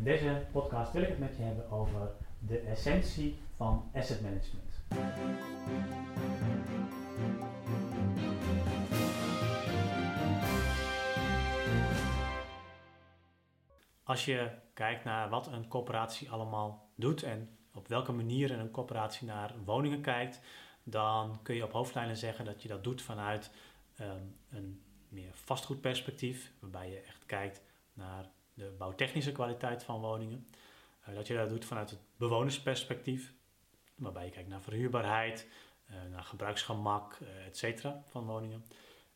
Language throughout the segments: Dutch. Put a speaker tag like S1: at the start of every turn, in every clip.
S1: In deze podcast wil ik het met je hebben over de essentie van asset management. Als je kijkt naar wat een corporatie allemaal doet en op welke manier een corporatie naar woningen kijkt, dan kun je op hoofdlijnen zeggen dat je dat doet vanuit ehm, een meer vastgoedperspectief, waarbij je echt kijkt naar de bouwtechnische kwaliteit van woningen. Uh, dat je dat doet vanuit het bewonersperspectief, waarbij je kijkt naar verhuurbaarheid, uh, naar gebruiksgemak, uh, et cetera, van woningen.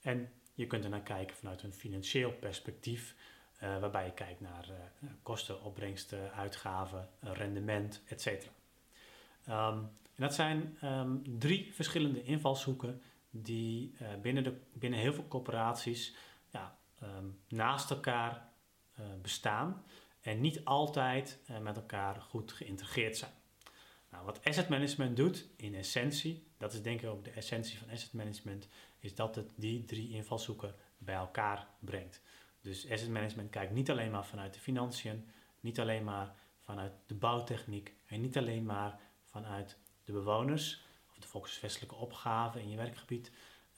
S1: En je kunt er naar kijken vanuit een financieel perspectief, waarbij je kijkt naar kosten, opbrengsten, uitgaven, rendement, et cetera. Um, en dat zijn um, drie verschillende invalshoeken die binnen, de, binnen heel veel corporaties ja, um, naast elkaar bestaan en niet altijd uh, met elkaar goed geïntegreerd zijn. Nou, wat asset management doet in essentie, dat is denk ik ook de essentie van asset management, is dat het die drie invalshoeken bij elkaar brengt. Dus asset management kijkt niet alleen maar vanuit de financiën, niet alleen maar vanuit de bouwtechniek en niet alleen maar vanuit de bewoners of de volkswestelijke opgave in je werkgebied,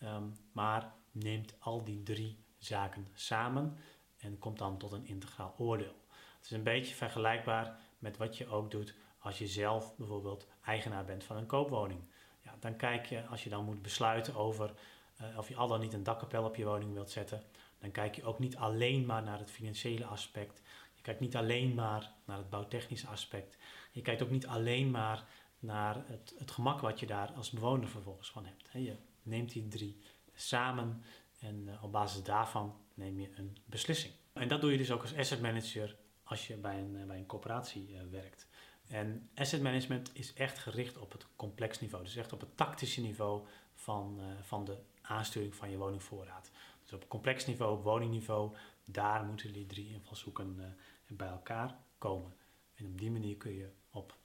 S1: um, maar neemt al die drie zaken samen en komt dan tot een integraal oordeel. Het is een beetje vergelijkbaar met wat je ook doet als je zelf bijvoorbeeld eigenaar bent van een koopwoning. Ja, dan kijk je, als je dan moet besluiten over uh, of je al dan niet een dakkapel op je woning wilt zetten, dan kijk je ook niet alleen maar naar het financiële aspect. Je kijkt niet alleen maar naar het bouwtechnische aspect. Je kijkt ook niet alleen maar naar het, het gemak wat je daar als bewoner vervolgens van hebt. Je neemt die drie samen en uh, op basis daarvan neem je een beslissing. En dat doe je dus ook als asset manager als je bij een, bij een corporatie uh, werkt. En asset management is echt gericht op het complex niveau. Dus echt op het tactische niveau van, van de aansturing van je woningvoorraad. Dus op complex niveau, op woningniveau, daar moeten die drie invalshoeken bij elkaar komen. En op die manier kun je op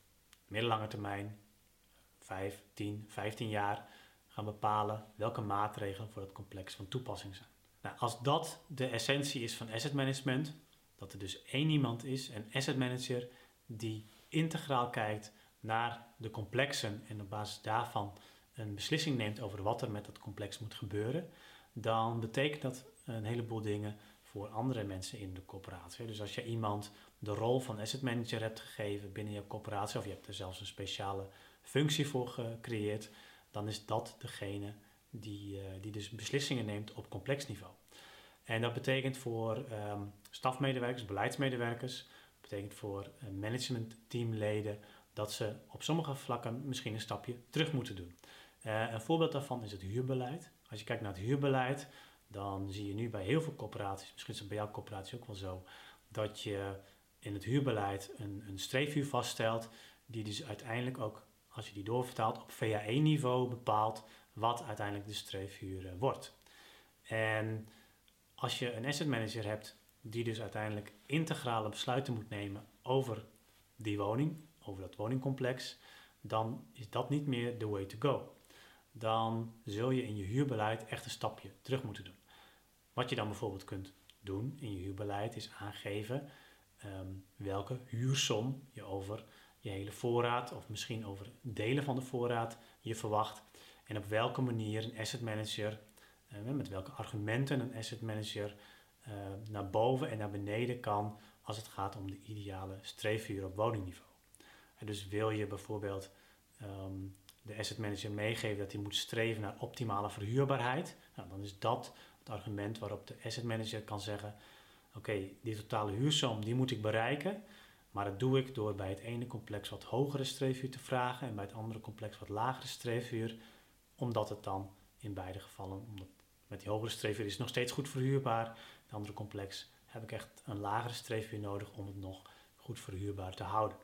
S1: middellange termijn, 5, 10, 15 jaar, gaan bepalen welke maatregelen voor het complex van toepassing zijn. Nou, als dat de essentie is van asset management, dat er dus één iemand is, een asset manager, die integraal kijkt naar de complexen en op basis daarvan een beslissing neemt over wat er met dat complex moet gebeuren, dan betekent dat een heleboel dingen voor andere mensen in de corporatie. Dus als je iemand de rol van asset manager hebt gegeven binnen je corporatie, of je hebt er zelfs een speciale functie voor gecreëerd, dan is dat degene die, uh, die dus beslissingen neemt op complex niveau. En dat betekent voor um, stafmedewerkers, beleidsmedewerkers, betekent voor uh, managementteamleden dat ze op sommige vlakken misschien een stapje terug moeten doen. Uh, een voorbeeld daarvan is het huurbeleid. Als je kijkt naar het huurbeleid, dan zie je nu bij heel veel corporaties, misschien is het bij jouw corporatie ook wel zo, dat je in het huurbeleid een, een streefhuur vaststelt, die dus uiteindelijk ook, als je die doorvertaalt, op VAE-niveau bepaalt wat uiteindelijk de streefhuur uh, wordt. En als je een asset manager hebt die dus uiteindelijk integrale besluiten moet nemen over die woning, over dat woningcomplex, dan is dat niet meer the way to go. Dan zul je in je huurbeleid echt een stapje terug moeten doen. Wat je dan bijvoorbeeld kunt doen in je huurbeleid is aangeven um, welke huursom je over je hele voorraad of misschien over delen van de voorraad je verwacht en op welke manier een asset manager, uh, met welke argumenten een asset manager uh, naar boven en naar beneden kan als het gaat om de ideale streefhuur op woningniveau. Dus wil je bijvoorbeeld um, de asset manager meegeven dat hij moet streven naar optimale verhuurbaarheid, nou, dan is dat het argument waarop de asset manager kan zeggen: Oké, die totale huursom die moet ik bereiken. Maar dat doe ik door bij het ene complex wat hogere streefhuur te vragen en bij het andere complex wat lagere streefhuur omdat het dan in beide gevallen, omdat met die hogere streefhuur is het nog steeds goed verhuurbaar. Het andere complex heb ik echt een lagere streefhuur nodig om het nog goed verhuurbaar te houden.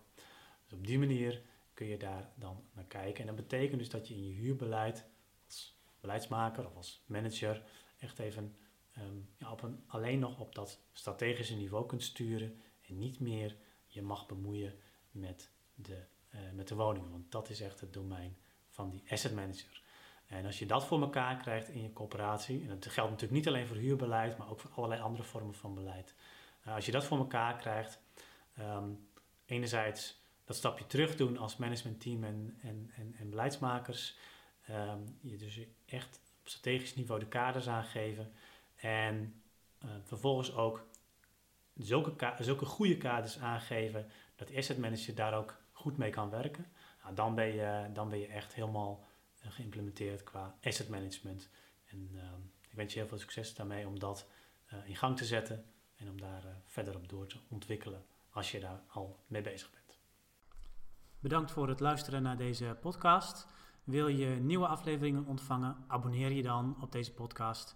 S1: Dus op die manier kun je daar dan naar kijken. En dat betekent dus dat je in je huurbeleid als beleidsmaker of als manager echt even um, ja, op een, alleen nog op dat strategische niveau kunt sturen en niet meer je mag bemoeien met de, uh, met de woningen. Want dat is echt het domein van die asset manager. En als je dat voor elkaar krijgt in je coöperatie, en dat geldt natuurlijk niet alleen voor huurbeleid, maar ook voor allerlei andere vormen van beleid. Uh, als je dat voor elkaar krijgt, ehm, enerzijds dat stapje terug doen als managementteam en, en, en, beleidsmakers. Ehm, je dus echt op strategisch niveau de kaders aangeven. En uh, vervolgens ook zulke, zulke goede kaders aangeven dat de asset manager daar ook goed mee kan werken. Nou, dan, ben je, dan ben je echt helemaal uh, geïmplementeerd qua asset management. En uh, ik wens je heel veel succes daarmee om dat uh, in gang te zetten en om daar verder op door te ontwikkelen als je daar al mee bezig bent. Bedankt voor het luisteren naar deze podcast. Wil je nieuwe afleveringen ontvangen? Abonneer je dan op deze podcast.